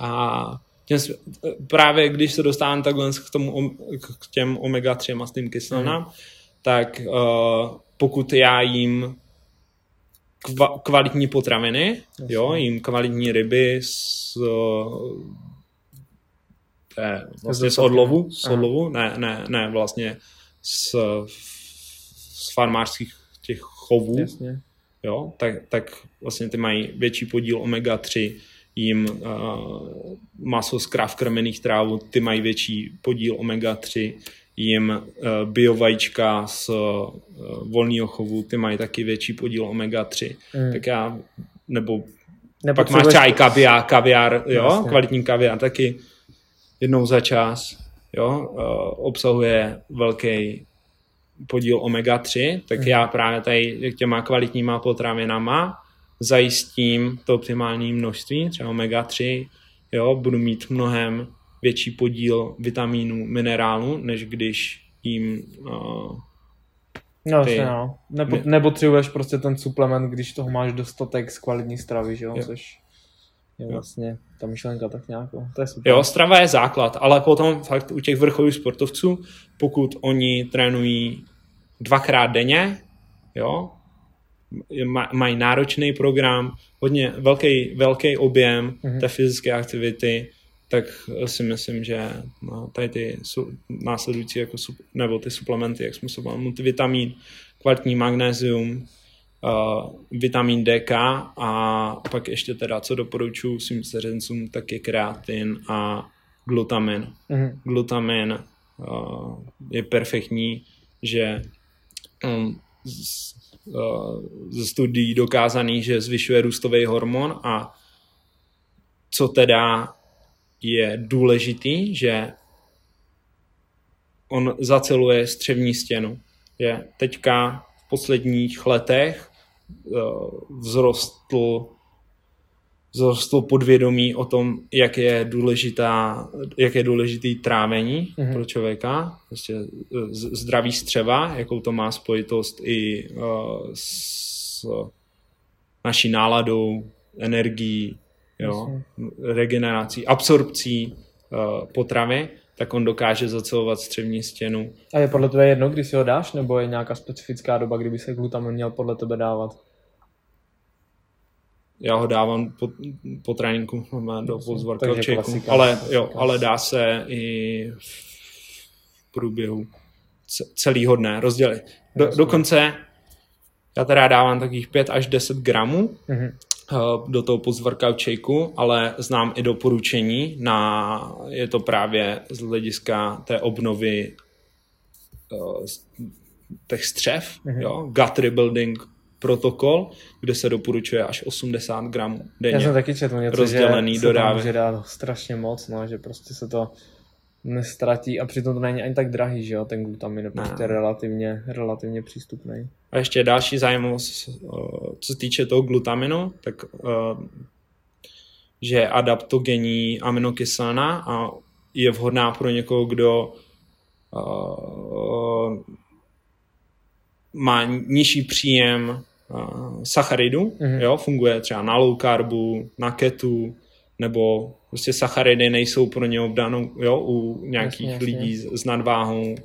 a těm, právě když se dostávám takhle k, tomu, k těm omega-3 mastným kyselinám, mm. tak uh, pokud já jim kva, kvalitní potraviny, Jasně. jo, jim kvalitní ryby s eh, vlastně z odlovu, z odlovu, ne, ne, ne, vlastně z, z farmářských těch chovů, Jasně. jo, tak, tak vlastně ty mají větší podíl omega-3, jim uh, maso z kráv krmených trávů, ty mají větší podíl omega-3, jim uh, biovajíčka z uh, volného chovu, ty mají taky větší podíl omega-3. Mm. Tak já, nebo pak máš čaj, kaviár, kaviár, jo, vlastně. kvalitní kaviár taky jednou za čas, jo, uh, obsahuje velký podíl omega-3, tak já právě tady těma kvalitníma potravinama zajistím to optimální množství, třeba omega-3, jo, budu mít mnohem větší podíl vitamínů, minerálů, než když jim uh, No, ty... no. Nepo, nepotřebuješ prostě ten suplement, když toho máš dostatek z kvalitní stravy, že jo, jo. což je vlastně ta myšlenka tak nějak, to je super. Jo, strava je základ, ale potom fakt u těch vrcholových sportovců, pokud oni trénují dvakrát denně, jo, mají náročný program, hodně velký, velký objem mm-hmm. té fyzické aktivity, tak si myslím, že no, tady ty su, následující jako, nebo ty suplementy, jak jsme se multivitamin, kvalitní magnézium, uh, vitamin DK a pak ještě teda, co doporučuji svým seřencům, tak je kreatin a glutamin. Mm-hmm. Glutamin uh, je perfektní, že um, z, uh, ze studií dokázaný, že zvyšuje růstový hormon a co teda je důležitý, že on zaceluje střevní stěnu. Je teďka posledních letech uh, vzrostl vzrostl podvědomí o tom, jak je, důležitá, jak je důležitý trávení mm-hmm. pro člověka, prostě zdraví střeva, jakou to má spojitost i uh, s naší náladou, energií, jo, regenerací, absorpcí uh, potravy, tak on dokáže zacelovat střevní stěnu. A je podle tebe jedno, kdy si ho dáš, nebo je nějaká specifická doba, kdyby se glutamin měl podle tebe dávat? Já ho dávám po, po tréninku do post-workout ale, jo, ale dá se i v průběhu celého dne rozdělit. Do, dokonce já teda dávám takových 5 až 10 gramů mm-hmm. Do toho post-workout shakeu, ale znám i doporučení na, je to právě z hlediska té obnovy uh, těch střev, mm-hmm. jo, gut rebuilding protokol, kde se doporučuje až 80 gramů denně. Já jsem taky četl něco, rozdělený že do se může dát strašně moc, no, že prostě se to nestratí a přitom to není ani tak drahý, že jo, ten glutamin je prostě relativně, relativně přístupný. A ještě další zajímavost, eh, co se týče toho glutaminu, tak eh, že je adaptogenní aminokyselina a je vhodná pro někoho, kdo uh, má nižší příjem sacharidů, mm-hmm. jo, funguje třeba na low carbu, na ketu, nebo prostě sacharidy nejsou pro ně obdanou, jo, u nějakých jasně, lidí jasně. s nadváhou, uh,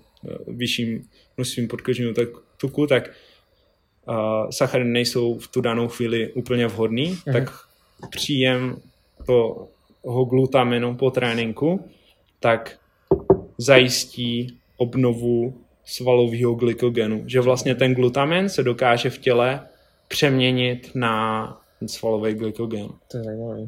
vyšším množstvím podkožního tuku, tak uh, sacharidy nejsou v tu danou chvíli úplně vhodný, mm-hmm. tak příjem toho glutaminu po tréninku, tak zajistí obnovu svalového glykogenu. Že vlastně ten glutamin se dokáže v těle přeměnit na svalový glykogen. To je zajímavé.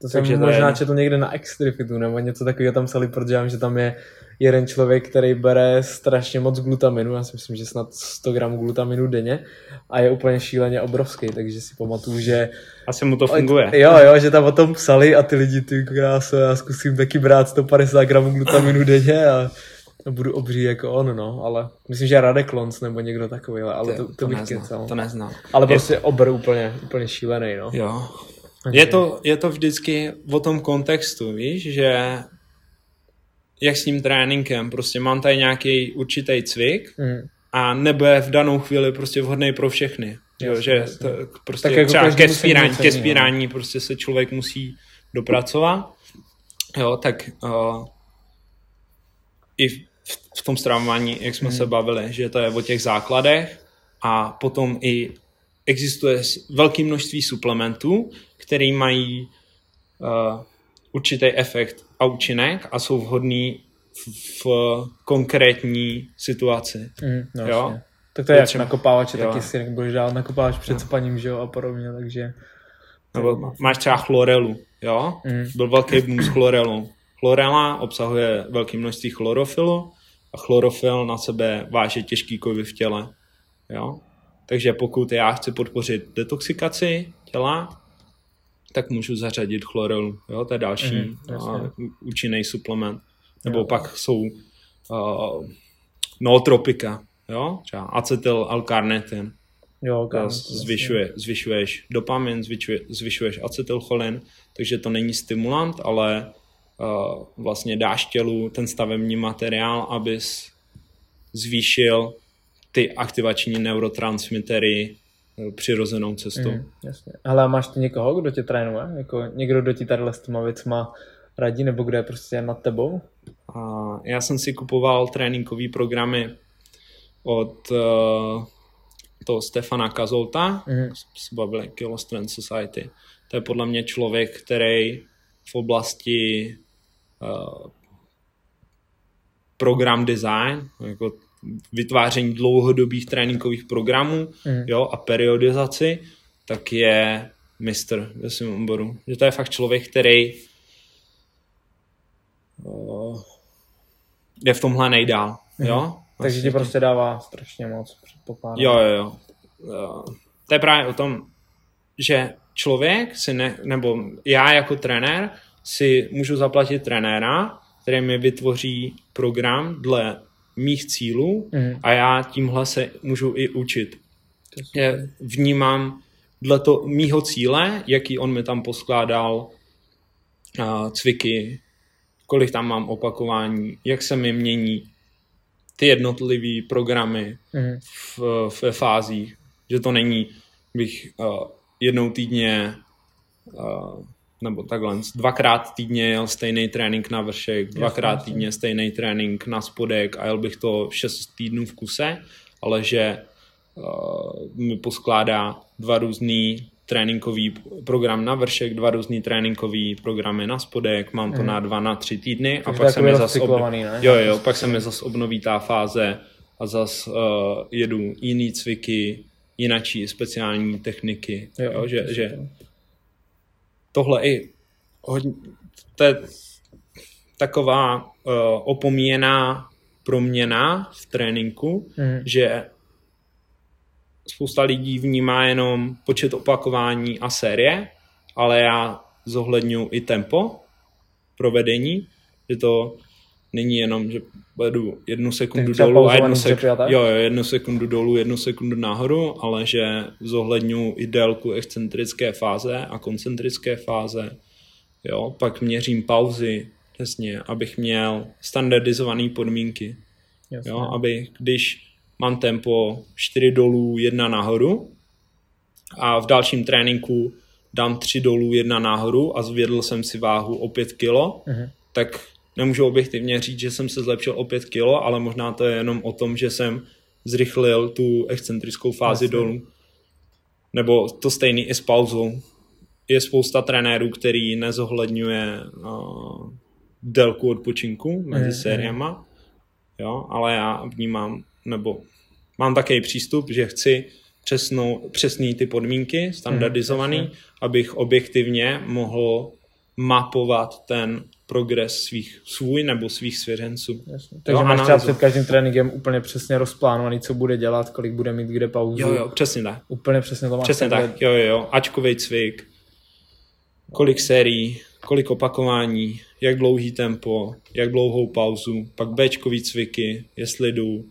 To jsem Takže možná to je... četl někde na Extrifitu nebo něco takového tam psali, protože vím, že tam je jeden člověk, který bere strašně moc glutaminu, já si myslím, že snad 100 gramů glutaminu denně a je úplně šíleně obrovský, takže si pamatuju, že... Asi mu to funguje. Jo, jo, že tam o tom psali a ty lidi, ty kráso, já zkusím taky brát 150 gramů glutaminu denně a budu obří jako on, no, ale myslím, že Radek Lons nebo někdo takový, ale to, to, to bych neznám, kecal. To neznám. Ale prostě je... obr úplně, úplně šílený, no. Jo. Okay. Je, to, je to vždycky o tom kontextu, víš, že jak s tím tréninkem, prostě mám tady nějaký určitý cvik mm. a nebude v danou chvíli prostě vhodný pro všechny. Jasně, jo, že jasně. to, prostě tak jako třeba ke spírání, ke spírání prostě se člověk musí dopracovat, jo, tak uh, i v tom stravování, jak jsme hmm. se bavili, že to je o těch základech a potom i existuje velké množství suplementů, které mají uh, určitý efekt a účinek a jsou vhodný v, v konkrétní situaci. Mm, no, jo? Tak to je jak nakopávač, taky si budeš dát nakopávač před no. spaním, že jo, a podobně, takže Nebo máš třeba chlorelu, jo? Mm. Byl velký boom s chlorelou. Chlorela obsahuje velké množství chlorofilu a chlorofil na sebe váže těžký kovy v těle, jo? Takže pokud já chci podpořit detoxikaci těla, tak můžu zařadit chlorelu, jo? To je další mm, uh, účinný suplement. Nebo jo. pak jsou uh, nootropika, jo? Třeba acetyl alkarnetin. Jo, okay, zvyšuje, zvyšuješ dopamin, zvyšuje, zvyšuješ acetylcholin, takže to není stimulant, ale uh, vlastně dáš tělu ten stavební materiál, abys zvýšil ty aktivační neurotransmitery přirozenou cestou. Mm, jasně. Ale máš ty někoho, kdo tě trénuje? Jako někdo, kdo ti tady s těma věcma radí, nebo kdo je prostě nad tebou? Uh, já jsem si kupoval tréninkové programy od uh, toho Stefana Kazolta, mm. se bavili Kilo Strength Society. To je podle mě člověk, který v oblasti uh, program design, jako vytváření dlouhodobých tréninkových programů mm. jo, a periodizaci, tak je mistr ve svém oboru. Že to je fakt člověk, který uh, je v tomhle nejdál. Mm. Jo? Takže ti prostě dává strašně moc, předpokládám. Jo, jo, jo. To je právě o tom, že člověk si ne, nebo já jako trenér si můžu zaplatit trenéra, který mi vytvoří program dle mých cílů mm. a já tímhle se můžu i učit. Je, vnímám dle to mýho cíle, jaký on mi tam poskládal uh, cviky, kolik tam mám opakování, jak se mi mění ty jednotlivé programy mm. v, v fázích, že to není, bych uh, jednou týdně uh, nebo takhle, dvakrát týdně jel stejný trénink na vršek, dvakrát týdně stejný trénink na spodek a jel bych to šest týdnů v kuse, ale že uh, mi poskládá dva různý tréninkový program na vršek, dva různý tréninkový programy na spodek, mám to mm. na dva, na tři týdny a pak se mi zase obnoví, jo, jo, pak se mi zase obnoví ta fáze a zase uh, jedu jiný cviky, jinačí speciální techniky, jo, jo, že, že tohle i hodně, to je taková uh, opomíjená proměna v tréninku, mm. že spousta lidí vnímá jenom počet opakování a série, ale já zohledňuji i tempo provedení, že to není jenom, že vedu jednu sekundu dolů a jednu, sek- jo, jo, jednu sekundu dolů, jednu sekundu nahoru, ale že zohledňuji i délku excentrické fáze a koncentrické fáze. Jo, pak měřím pauzy, přesně, abych měl standardizované podmínky. Jasně. Jo, aby když mám tempo 4 dolů, 1 nahoru a v dalším tréninku dám 3 dolů, 1 nahoru a zvědl jsem si váhu o 5 kilo, uh-huh. tak nemůžu objektivně říct, že jsem se zlepšil o 5 kilo, ale možná to je jenom o tom, že jsem zrychlil tu excentrickou fázi Jasně. dolů. Nebo to stejný i s pauzou. Je spousta trenérů, který nezohledňuje uh, délku odpočinku mezi mm, sériama, jo, ale já vnímám, nebo mám takový přístup, že chci přesnou, přesný ty podmínky, standardizovaný, mm, abych objektivně mohl mapovat ten progres svých svůj nebo svých svěřenců. Jasně. Takže jo, máš třeba před každým tréninkem úplně přesně rozplánovaný, co bude dělat, kolik bude mít kde pauzu. Jo, jo, přesně tak. Úplně přesně to máš. Přesně tak, jo, jo, ačkovej cvik, kolik sérií, kolik opakování, jak dlouhý tempo, jak dlouhou pauzu, pak Bčkový cviky, jestli jdu, uh,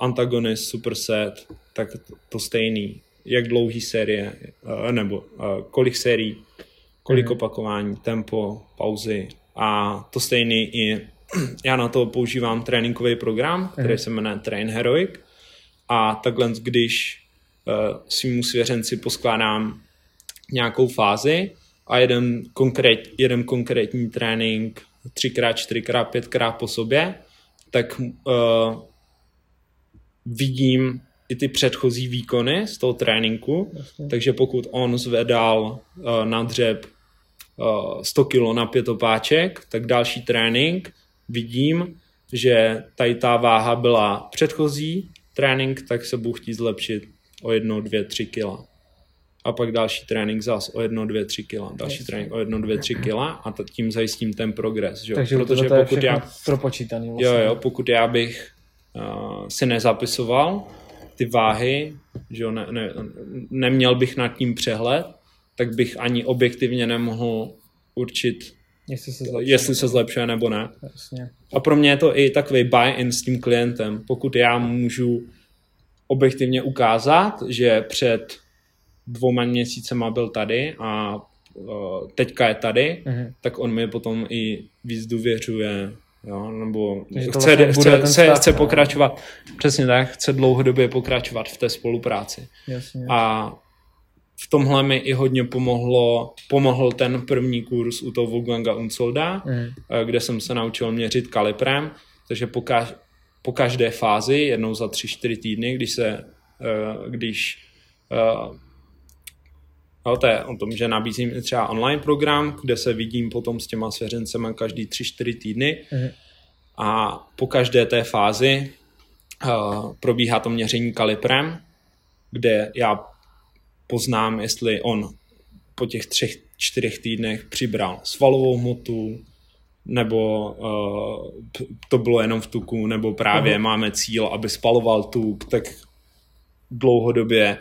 antagonist, superset, tak to stejný, jak dlouhý série, uh, nebo uh, kolik sérií, kolik mm. opakování, tempo, pauzy a to stejný i já na to používám tréninkový program, který mm. se jmenuje Train Heroic a takhle, když uh, svýmu svěřenci poskládám nějakou fázi a jeden, konkrét, jeden konkrétní trénink třikrát, čtyřikrát, pětkrát po sobě, tak uh, vidím i ty předchozí výkony z toho tréninku, Jasně. takže pokud on zvedal uh, na dřeb 100 kg na pět opáček, tak další trénink vidím, že tady ta váha byla předchozí trénink, tak se budu chtít zlepšit o jedno, dvě, tři kila. a pak další trénink zas o 1, 2, 3 kila, další yes. trénink o 1, 2, 3 kila a tím zajistím ten progres. Že? Takže Protože to je pokud já, propočítaný. Vlastně. Jo, jo, pokud já bych uh, si nezapisoval ty váhy, že ne, ne, neměl bych nad tím přehled, tak bych ani objektivně nemohl určit, jestli se zlepšuje, jestli se zlepšuje nebo ne. Jasně. A pro mě je to i takový buy-in s tím klientem. Pokud já můžu objektivně ukázat, že před dvouma měsícema byl tady a uh, teďka je tady, mm-hmm. tak on mi potom i víc důvěřuje, jo, nebo chce, vlastně chce, chce, stav, chce pokračovat, přesně tak, chce dlouhodobě pokračovat v té spolupráci. Jasně. A v tomhle mi i hodně pomohlo, pomohl ten první kurz u toho Wolfganga Unsolda, mm. kde jsem se naučil měřit kaliprem, takže po, kaž, po každé fázi, jednou za tři, čtyři týdny, když se, eh, když No, to je o tom, že nabízím třeba online program, kde se vidím potom s těma svěřencema každý 3-4 týdny mm. a po každé té fázi uh, probíhá to měření kaliprem, kde já poznám, jestli on po těch třech, čtyřech týdnech přibral svalovou hmotu, nebo uh, to bylo jenom v tuku, nebo právě uh-huh. máme cíl, aby spaloval tuk, tak dlouhodobě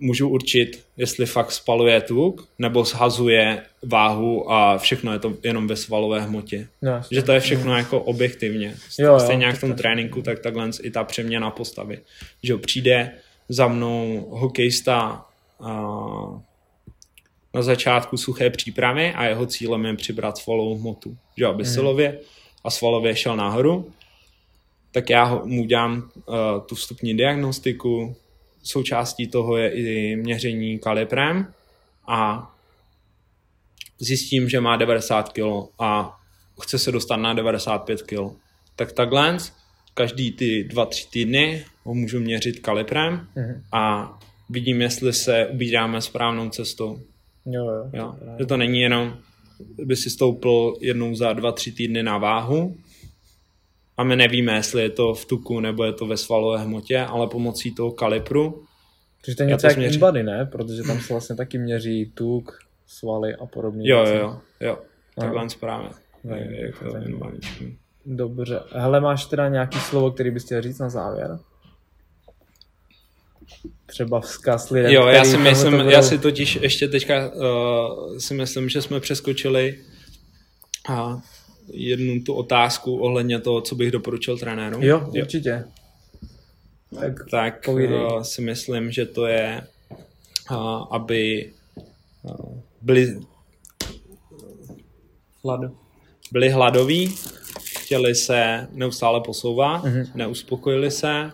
můžu určit, jestli fakt spaluje tuk, nebo shazuje váhu a všechno je to jenom ve svalové hmotě. No, že to je všechno mm. jako objektivně. Jo, Stejně jak v tom tréninku, tak takhle i ta přeměna postavy. Že přijde za mnou hokejista na začátku suché přípravy a jeho cílem je přibrat svalovou hmotu. Že aby mm. silově a svalově šel nahoru, tak já mu dělám uh, tu vstupní diagnostiku, součástí toho je i měření kalibrem a zjistím, že má 90 kg a chce se dostat na 95 kg. Tak takhle každý ty 2-3 týdny ho můžu měřit kalibrem mm-hmm. a vidím, jestli se ubíráme správnou cestou. Jo, jo. jo. Že to není jenom, by si stoupil jednou za 2-3 týdny na váhu a my nevíme, jestli je to v tuku nebo je to ve svalové hmotě, ale pomocí toho kalibru Takže to je něco jak InBody, ne? Protože tam se vlastně taky měří tuk, svaly a podobně. Jo, jo, jo, jo. Takhle správně. Je, to Dobře. Hele, máš teda nějaký slovo, který bys chtěl říct na závěr? Třeba vzkaz lidem, Jo, já si myslím, budou... já si totiž ještě teďka uh, si myslím, že jsme přeskočili a jednu tu otázku ohledně toho, co bych doporučil trenérům. Jo, určitě. Tak, tak uh, si myslím, že to je, uh, aby uh, byli Hladu. byli hladoví, chtěli se neustále posouvat, mm-hmm. neuspokojili se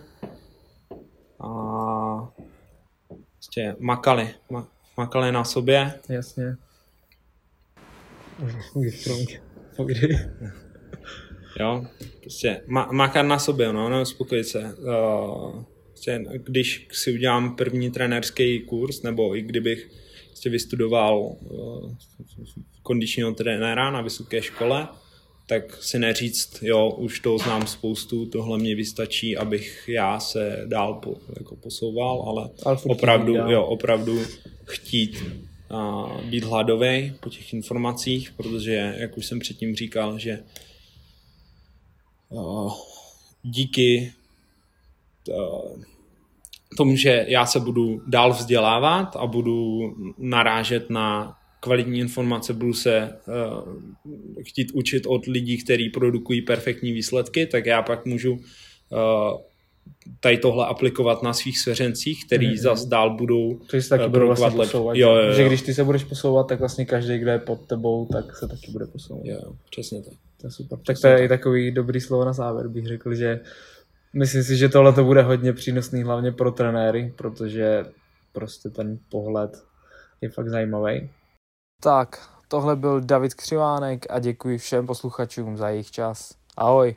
a prostě makali, ma, makali na sobě. Jasně. jo, prostě ma, makat na sobě, no, neuspokojit se. Uh, prostě, když si udělám první trenérský kurz, nebo i kdybych prostě vystudoval uh, kondičního trenéra na vysoké škole, tak si neříct, jo, už to znám spoustu, tohle mě vystačí, abych já se dál po, jako posouval, ale, ale opravdu, jo, opravdu chtít a být hladový po těch informacích, protože, jak už jsem předtím říkal, že uh, díky uh, tomu, že já se budu dál vzdělávat a budu narážet na kvalitní informace, budu se uh, chtít učit od lidí, kteří produkují perfektní výsledky, tak já pak můžu uh, tady tohle aplikovat na svých svěřencích, který mm-hmm. zas dál budou To se taky budou vlastně posouvat. Jo, jo, jo. Že když ty se budeš posouvat, tak vlastně každý, kdo je pod tebou, tak se taky bude posouvat. Jo, přesně tak. To je super. Tak to je tak. i takový dobrý slovo na závěr, bych řekl, že myslím si, že tohle to bude hodně přínosný, hlavně pro trenéry, protože prostě ten pohled je fakt zajímavý. Tak, tohle byl David Křivánek a děkuji všem posluchačům za jejich čas. Ahoj.